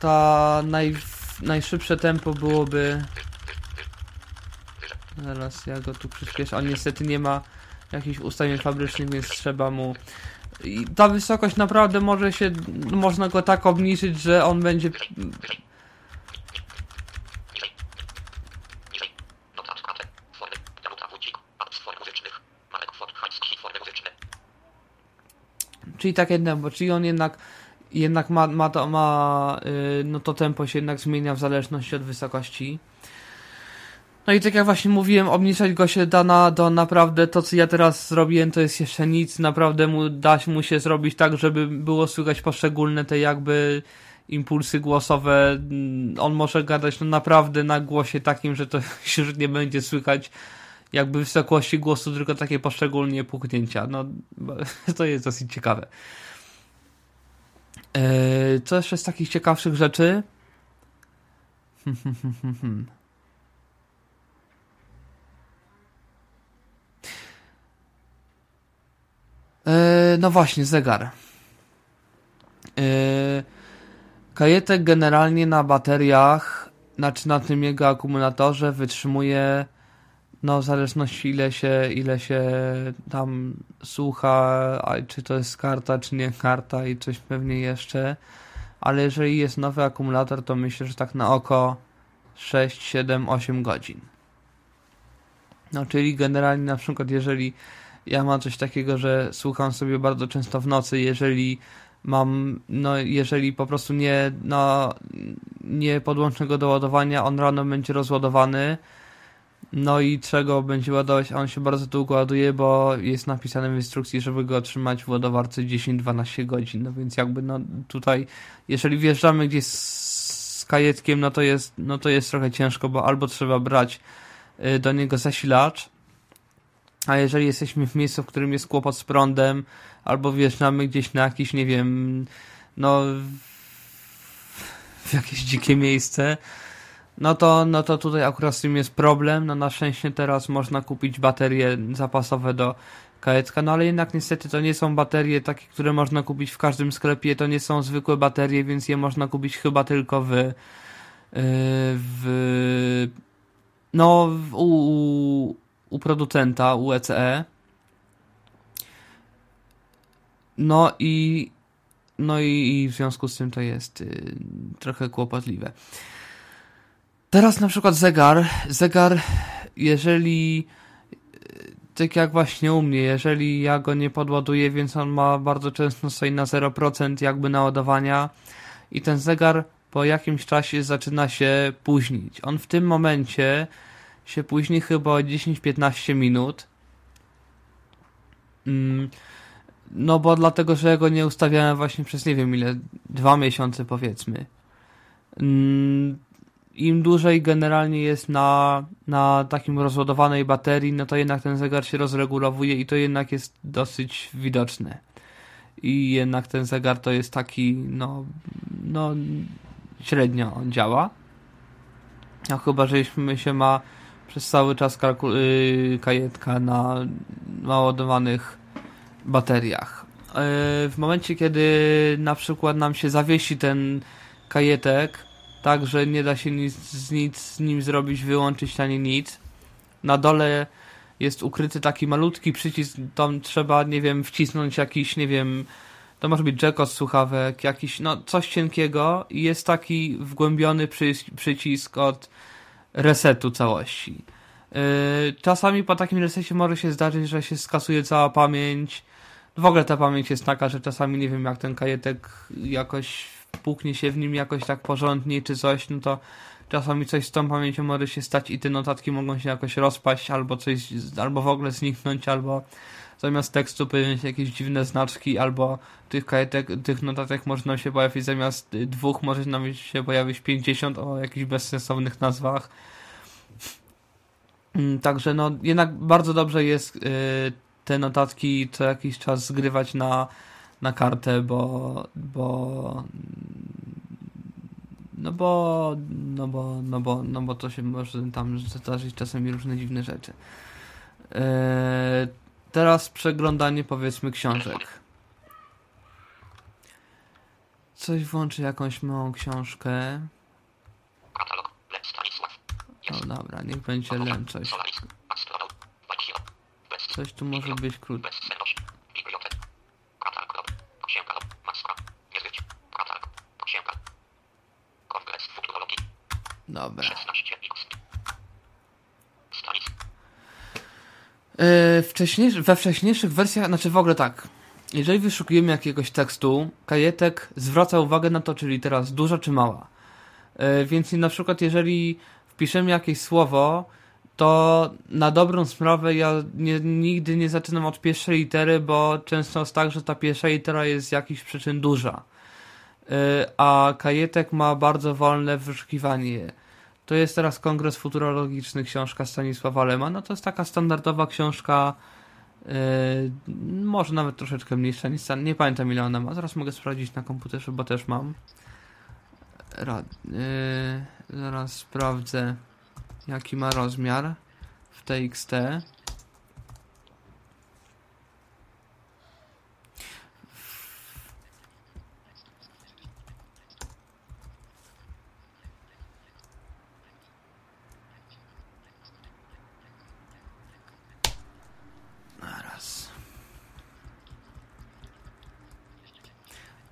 ta naj, najszybsze tempo byłoby... Zaraz ja go tu przyspieszę. On niestety nie ma jakichś ustawień fabrycznych, więc trzeba mu... I ta wysokość naprawdę może się... Można go tak obniżyć, że on będzie... Czyli tak jedno, czyli on jednak jednak ma, ma, to, ma yy, no to tempo się jednak zmienia w zależności od wysokości. No i tak jak właśnie mówiłem, obniżać go się da na, do naprawdę to, co ja teraz zrobiłem, to jest jeszcze nic. Naprawdę mu, da mu się zrobić tak, żeby było słychać poszczególne te jakby impulsy głosowe. Mm, on może gadać no naprawdę na głosie takim, że to już nie będzie słychać jakby wysokości głosu, tylko takie poszczególnie puknięcia. No, to jest dosyć ciekawe. Eee, co jeszcze z takich ciekawszych rzeczy? eee, no właśnie, zegar. Eee, kajetek generalnie na bateriach, znaczy na tym jego akumulatorze wytrzymuje no w zależności ile się, ile się tam słucha, czy to jest karta, czy nie karta i coś pewnie jeszcze, ale jeżeli jest nowy akumulator, to myślę, że tak na oko 6, 7, 8 godzin. No, czyli generalnie na przykład jeżeli ja mam coś takiego, że słucham sobie bardzo często w nocy, jeżeli mam, no jeżeli po prostu nie, no, nie podłączę go do ładowania, on rano będzie rozładowany, no i czego będzie ładować, a on się bardzo długo ładuje, bo jest napisane w instrukcji, żeby go trzymać w ładowarce 10-12 godzin. No więc jakby no tutaj, jeżeli wjeżdżamy gdzieś z kajetkiem, no to jest, no to jest trochę ciężko, bo albo trzeba brać y, do niego zasilacz, a jeżeli jesteśmy w miejscu, w którym jest kłopot z prądem, albo wjeżdżamy gdzieś na jakieś, nie wiem, no w jakieś dzikie miejsce, no to, no to tutaj akurat z tym jest problem. No na szczęście teraz można kupić baterie zapasowe do kajetka, no ale jednak niestety to nie są baterie takie, które można kupić w każdym sklepie, to nie są zwykłe baterie, więc je można kupić chyba tylko w yy, w no w, u, u producenta, u ECE. No i no i, w związku z tym to jest yy, trochę kłopotliwe. Teraz na przykład zegar, zegar, jeżeli tak jak właśnie u mnie, jeżeli ja go nie podładuję, więc on ma bardzo często stoi na 0% jakby naładowania i ten zegar po jakimś czasie zaczyna się późnić. On w tym momencie się późni chyba o 10-15 minut. Mm, no bo dlatego, że ja go nie ustawiałem właśnie przez nie wiem ile, dwa miesiące powiedzmy. Im dłużej generalnie jest na, na takim rozładowanej baterii, no to jednak ten zegar się rozregulowuje i to jednak jest dosyć widoczne. I jednak ten zegar to jest taki, no, no średnio on działa. A chyba, żeśmy się ma przez cały czas yy, kajetka na naładowanych bateriach. Yy, w momencie, kiedy na przykład nam się zawiesi ten kajetek, tak, że nie da się nic, nic z nim zrobić, wyłączyć ani nic. Na dole jest ukryty taki malutki przycisk, tam trzeba, nie wiem, wcisnąć jakiś, nie wiem, to może być jack od słuchawek, jakiś, no coś cienkiego i jest taki wgłębiony przycisk od resetu całości. Yy, czasami po takim resecie może się zdarzyć, że się skasuje cała pamięć. W ogóle ta pamięć jest taka, że czasami nie wiem, jak ten kajetek jakoś puknie się w nim jakoś tak porządnie czy coś, no to czasami coś z tą pamięcią może się stać i te notatki mogą się jakoś rozpaść, albo coś, albo w ogóle zniknąć, albo zamiast tekstu pojawią się jakieś dziwne znaczki, albo tych kajetek, tych notatek może nam się pojawić zamiast dwóch, może nam się pojawić 50 o jakichś bezsensownych nazwach. Mm, także no, jednak bardzo dobrze jest yy, te notatki co jakiś czas zgrywać na, na kartę, bo, bo no bo, no bo, no bo, no bo to się może tam zdarzyć czasami różne dziwne rzeczy. Yy, teraz przeglądanie powiedzmy książek. Coś włączy jakąś małą książkę. No dobra, niech będzie Len coś. Coś tu może być krótko. Dobra. Yy, wcześniejszy, we wcześniejszych wersjach, znaczy w ogóle tak, jeżeli wyszukujemy jakiegoś tekstu, kajetek zwraca uwagę na to, czy litera jest duża czy mała. Yy, więc na przykład jeżeli wpiszemy jakieś słowo, to na dobrą sprawę ja nie, nigdy nie zaczynam od pierwszej litery, bo często jest tak, że ta pierwsza litera jest z jakichś przyczyn duża. Yy, a kajetek ma bardzo wolne wyszukiwanie. To jest teraz Kongres Futurologiczny, książka Stanisława Lema. No to jest taka standardowa książka, yy, może nawet troszeczkę mniejsza niż nie pamiętam ile ona ma. Zaraz mogę sprawdzić na komputerze, bo też mam. Rad, yy, zaraz sprawdzę, jaki ma rozmiar w TXT.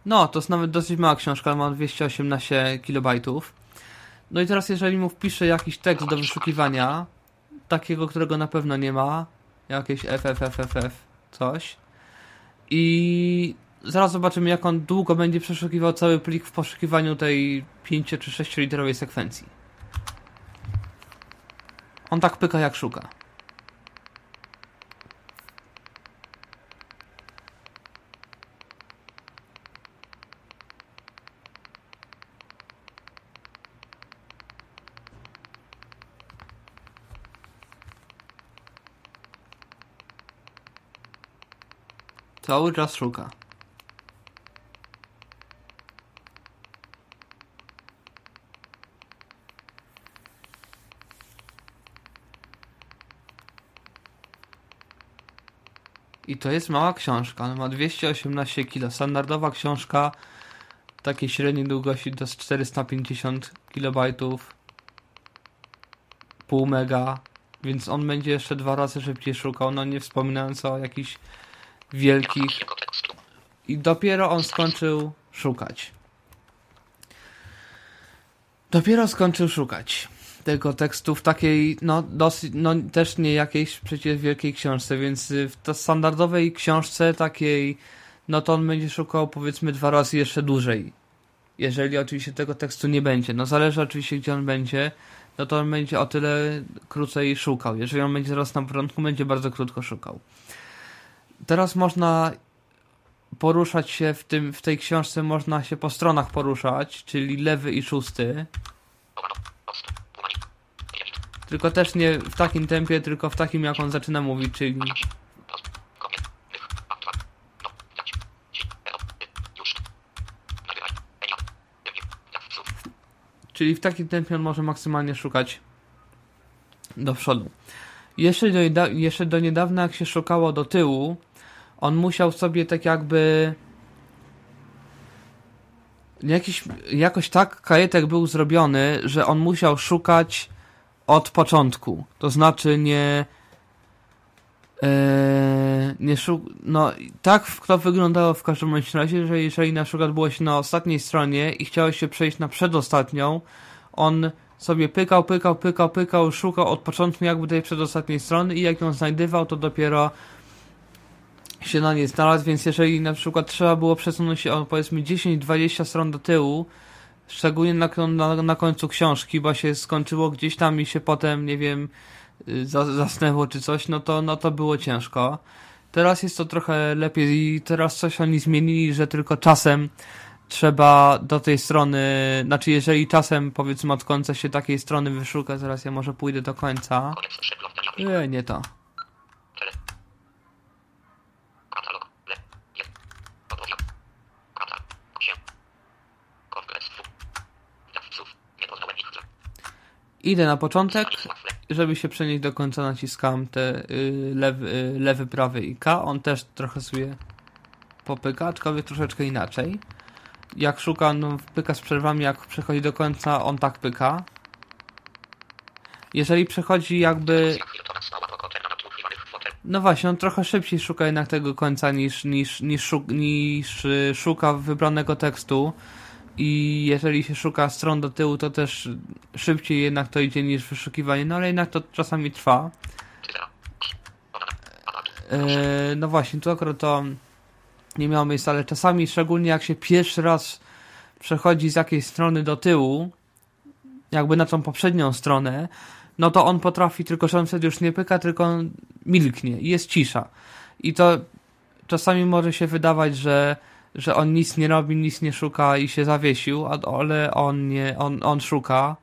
No, to jest nawet dosyć mała książka, ma 218 kilobajtów. No i teraz jeżeli mu wpiszę jakiś tekst do wyszukiwania, takiego, którego na pewno nie ma, jakieś FFFFF, coś, i zaraz zobaczymy, jak on długo będzie przeszukiwał cały plik w poszukiwaniu tej 5 czy 6 literowej sekwencji. On tak pyka jak szuka. Cały czas szuka. I to jest mała książka. Ona ma 218 kg. Standardowa książka takiej średniej długości to jest 450 KB. Pół mega. Więc on będzie jeszcze dwa razy szybciej szukał. No nie wspominając o jakichś wielkich i dopiero on skończył szukać. Dopiero skończył szukać tego tekstu w takiej, no, dosyć, no, też nie jakiejś przecież wielkiej książce, więc w standardowej książce takiej, no to on będzie szukał powiedzmy dwa razy jeszcze dłużej. Jeżeli oczywiście tego tekstu nie będzie. No zależy oczywiście gdzie on będzie, no to on będzie o tyle krócej szukał. Jeżeli on będzie zaraz na początku, będzie bardzo krótko szukał teraz można poruszać się w, tym, w tej książce, można się po stronach poruszać, czyli lewy i szósty. Tylko też nie w takim tempie, tylko w takim jak on zaczyna mówić, czyli... Czyli w takim tempie on może maksymalnie szukać do przodu. Jeszcze do, jeszcze do niedawna, jak się szukało do tyłu, on musiał sobie tak jakby jakiś, jakoś tak kajetek był zrobiony, że on musiał szukać od początku. To znaczy nie Eee, nie szuk no tak to wyglądało w każdym razie, że jeżeli na przykład było się na ostatniej stronie i chciało się przejść na przedostatnią, on sobie pykał, pykał, pykał, pykał, szukał od początku jakby tej przedostatniej strony i jak ją znajdywał, to dopiero się na nie znalazł, więc jeżeli na przykład trzeba było przesunąć się o powiedzmy 10-20 stron do tyłu, szczególnie na, na, na końcu książki, bo się skończyło gdzieś tam i się potem, nie wiem, y, zasnęło czy coś, no to, no to było ciężko. Teraz jest to trochę lepiej i teraz coś oni zmienili, że tylko czasem trzeba do tej strony, znaczy jeżeli czasem powiedzmy od końca się takiej strony wyszuka, zaraz ja może pójdę do końca. Nie, nie to. Idę na początek, żeby się przenieść do końca naciskam te y, lewy, y, lewy, prawy i K. On też trochę sobie popyka, aczkolwiek troszeczkę inaczej. Jak szuka, no pyka z przerwami, jak przechodzi do końca, on tak pyka. Jeżeli przechodzi jakby... No właśnie, on trochę szybciej szuka jednak tego końca niż, niż, niż, niż y, szuka wybranego tekstu i jeżeli się szuka stron do tyłu, to też szybciej jednak to idzie niż wyszukiwanie, no ale jednak to czasami trwa. E, no właśnie, tu akurat to nie miało miejsca, ale czasami, szczególnie jak się pierwszy raz przechodzi z jakiejś strony do tyłu, jakby na tą poprzednią stronę, no to on potrafi, tylko że on wtedy już nie pyka, tylko milknie i jest cisza. I to czasami może się wydawać, że że on nic nie robi, nic nie szuka i się zawiesił, ale on nie, on, on szuka,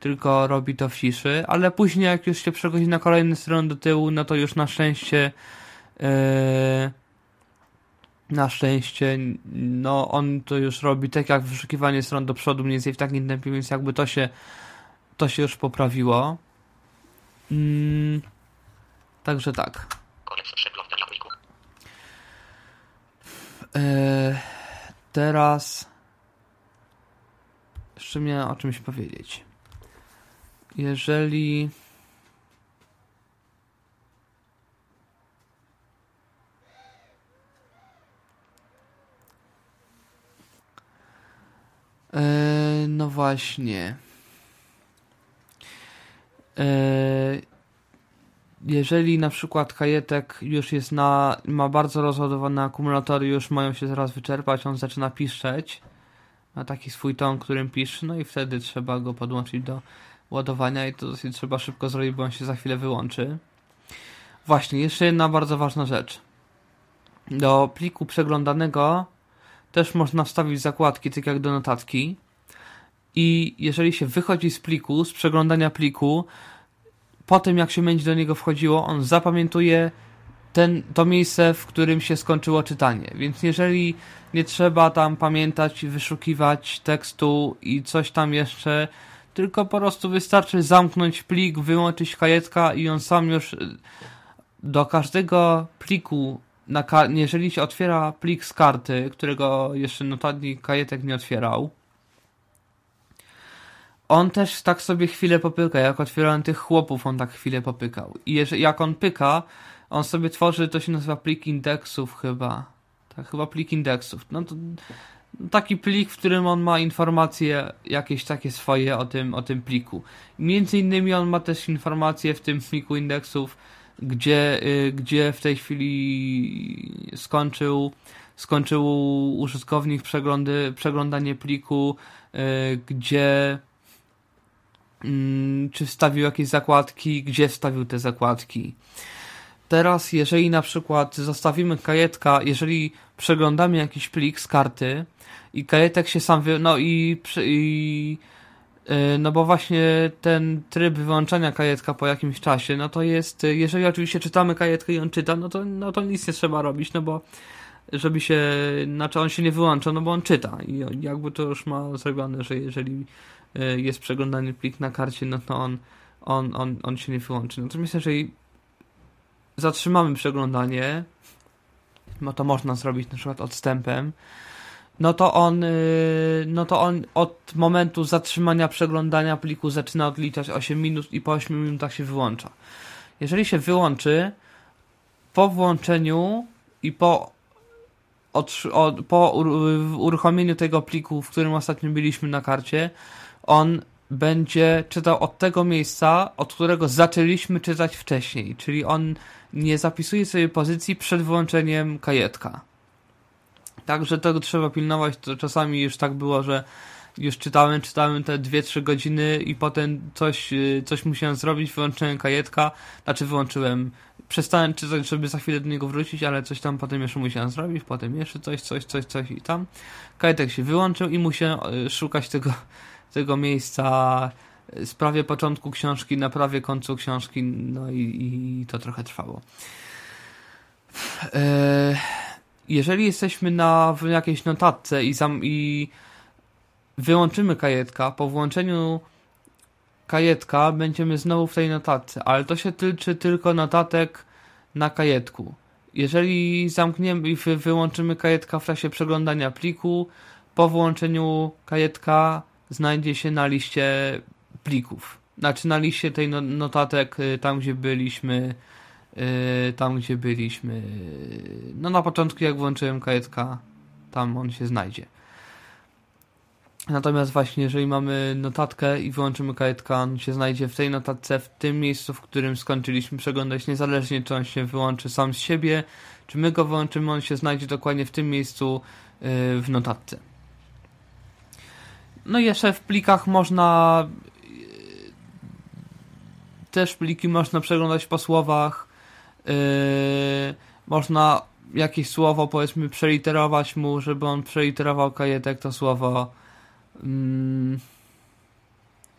tylko robi to w ciszy, ale później jak już się przechodzi na kolejny stronę do tyłu, no to już na szczęście yy, na szczęście no on to już robi tak jak wyszukiwanie stron do przodu mniej więcej w takim tempie, więc jakby to się to się już poprawiło. Mm, także tak. E, teraz jeszcze miałem o czymś powiedzieć. Jeżeli e, no właśnie. Jeżeli na przykład kajetek już jest na, ma bardzo rozładowane akumulatory, już mają się zaraz wyczerpać, on zaczyna piszczeć, ma taki swój ton, którym pisze, no i wtedy trzeba go podłączyć do ładowania i to dosyć trzeba szybko zrobić, bo on się za chwilę wyłączy. Właśnie, jeszcze jedna bardzo ważna rzecz. Do pliku przeglądanego też można wstawić zakładki, tak jak do notatki. I jeżeli się wychodzi z pliku, z przeglądania pliku, po tym jak się będzie do niego wchodziło, on zapamiętuje ten, to miejsce, w którym się skończyło czytanie. Więc jeżeli nie trzeba tam pamiętać, wyszukiwać tekstu i coś tam jeszcze, tylko po prostu wystarczy zamknąć plik, wyłączyć kajetka i on sam już do każdego pliku, jeżeli się otwiera plik z karty, którego jeszcze notatnik kajetek nie otwierał, on też tak sobie chwilę popyka. Jak otwierałem tych chłopów, on tak chwilę popykał. I jak on pyka, on sobie tworzy, to się nazywa plik indeksów chyba. Tak, chyba plik indeksów. No to taki plik, w którym on ma informacje jakieś takie swoje o tym, o tym pliku. Między innymi on ma też informacje w tym pliku indeksów, gdzie, y, gdzie w tej chwili skończył, skończył użytkownik przeglądy, przeglądanie pliku, y, gdzie czy wstawił jakieś zakładki, gdzie wstawił te zakładki. Teraz, jeżeli na przykład zostawimy kajetka, jeżeli przeglądamy jakiś plik z karty i kajetek się sam wy... no i, i y, no bo właśnie ten tryb wyłączania kajetka po jakimś czasie, no to jest, jeżeli oczywiście czytamy kajetkę i on czyta, no to, no to nic nie trzeba robić, no bo żeby się, znaczy on się nie wyłącza, no bo on czyta i jakby to już ma zrobione, że jeżeli jest przeglądany plik na karcie, no to on, on, on, on się nie wyłączy. Natomiast jeżeli zatrzymamy przeglądanie, no to można zrobić na przykład odstępem, no to on, yy, no to on od momentu zatrzymania przeglądania pliku zaczyna odliczać 8 minut i po 8 minutach się wyłącza. Jeżeli się wyłączy, po włączeniu i po, po uruchomieniu tego pliku, w którym ostatnio byliśmy na karcie, on będzie czytał od tego miejsca, od którego zaczęliśmy czytać wcześniej, czyli on nie zapisuje sobie pozycji przed włączeniem kajetka. Także tego trzeba pilnować. To czasami już tak było, że już czytałem, czytałem te 2-3 godziny i potem coś, y, coś musiałem zrobić, wyłączyłem kajetka, znaczy wyłączyłem, przestałem czytać, żeby za chwilę do niego wrócić, ale coś tam potem jeszcze musiałem zrobić, potem jeszcze coś, coś, coś, coś i tam. Kajetek się wyłączył i musiałem y, szukać tego, tego miejsca z prawie początku książki na prawie końcu książki, no i, i to trochę trwało. Eee jeżeli jesteśmy na jakiejś notatce i, zam, i wyłączymy kajetka, po włączeniu kajetka będziemy znowu w tej notatce, ale to się tyczy tylko notatek na kajetku. Jeżeli zamkniemy i wyłączymy kajetka w czasie przeglądania pliku, po włączeniu kajetka znajdzie się na liście plików. Znaczy na liście tej no, notatek, y, tam gdzie byliśmy Yy, tam gdzie byliśmy. No na początku jak włączyłem kajetka, tam on się znajdzie. Natomiast właśnie jeżeli mamy notatkę i wyłączymy kajetka, on się znajdzie w tej notatce, w tym miejscu, w którym skończyliśmy przeglądać, niezależnie czy on się wyłączy sam z siebie, czy my go wyłączymy, on się znajdzie dokładnie w tym miejscu yy, w notatce. No i jeszcze w plikach można yy, też pliki można przeglądać po słowach, Yy, można jakieś słowo powiedzmy przeliterować mu, żeby on przeliterował kajetek to słowo. Yy,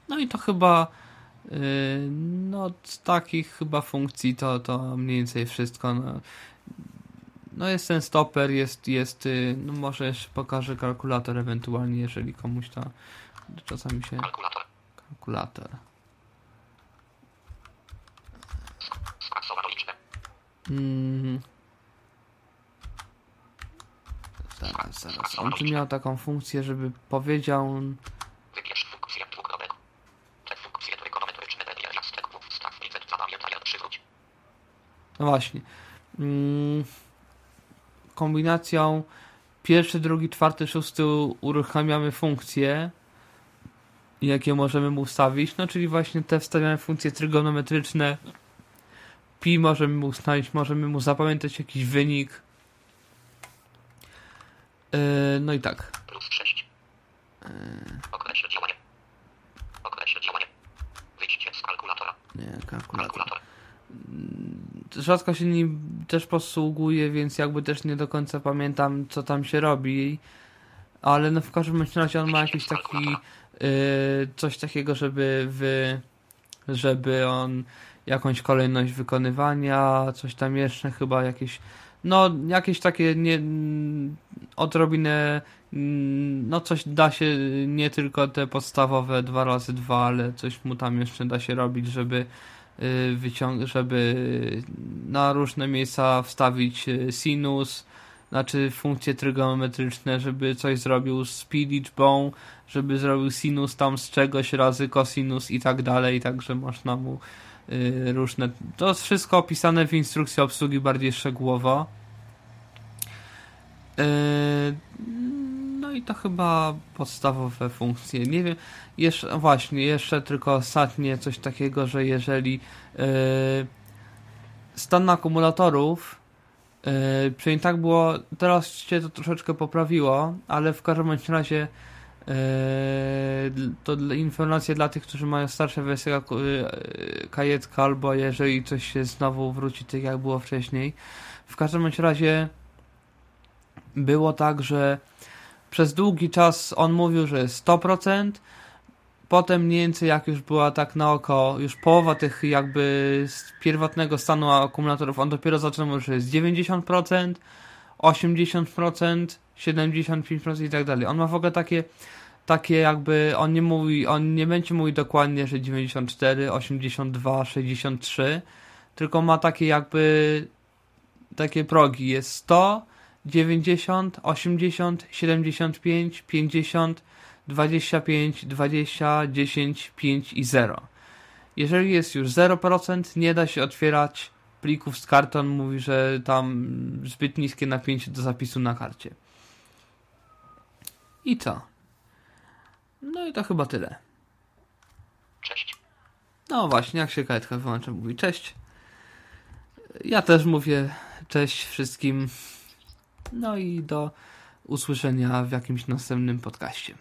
no i to chyba yy, no z takich chyba funkcji to, to mniej więcej wszystko. No, no jest ten stoper, jest, jest y, no może jeszcze pokażę kalkulator ewentualnie, jeżeli komuś to czasami się... Kalkulator. Kalkulator. Hmm. Zaraz, zaraz. On tu miał taką funkcję, żeby powiedział... No właśnie. Hmm. Kombinacją pierwszy, drugi, czwarty, szósty uruchamiamy funkcje jakie możemy mu ustawić, no czyli właśnie te wstawiamy funkcje trygonometryczne pi możemy mu ustalić, możemy mu zapamiętać jakiś wynik. Yy, no i tak. Plus 6. Yy. Określ działanie. Określ działanie. Wyjście z kalkulatora. Nie, kalkulator. kalkulator. Yy, rzadko się nim też posługuje, więc jakby też nie do końca pamiętam, co tam się robi. Ale no w każdym razie on ma jakiś taki yy, coś takiego, żeby wy, żeby on jakąś kolejność wykonywania, coś tam jeszcze, chyba jakieś, no jakieś takie nie, odrobinę, no coś da się, nie tylko te podstawowe 2 razy 2 ale coś mu tam jeszcze da się robić, żeby y, wyciąg żeby na różne miejsca wstawić y, sinus, znaczy funkcje trygonometryczne, żeby coś zrobił z pi liczbą, żeby zrobił sinus tam z czegoś razy cosinus i tak dalej, także można mu Y, różne. To jest wszystko opisane w instrukcji obsługi bardziej szczegółowo. Y, no i to chyba podstawowe funkcje. Nie wiem, jeszcze, właśnie, jeszcze tylko ostatnie coś takiego, że jeżeli y, stan akumulatorów przynajmniej tak było, teraz się to troszeczkę poprawiło, ale w każdym razie Eee, to informacja dla tych, którzy mają starsze wersje e, kajetka, albo jeżeli coś się znowu wróci tak jak było wcześniej. W każdym razie było tak, że przez długi czas on mówił, że jest 100%, potem mniej więcej jak już była tak na oko, już połowa tych jakby z pierwotnego stanu akumulatorów, on dopiero zaczął mówić, że jest 90%, 80%, 75% i tak dalej. On ma w ogóle takie takie jakby, on nie mówi, on nie będzie mówił dokładnie, że 94, 82, 63, tylko ma takie jakby takie progi, jest 100, 90, 80, 75, 50, 25, 20, 10, 5 i 0. Jeżeli jest już 0%, nie da się otwierać plików z karton. Mówi, że tam zbyt niskie napięcie do zapisu na karcie. I co? No i to chyba tyle. Cześć. No właśnie, jak się karetka wyłącza, mówi cześć. Ja też mówię cześć wszystkim. No i do usłyszenia w jakimś następnym podcaście.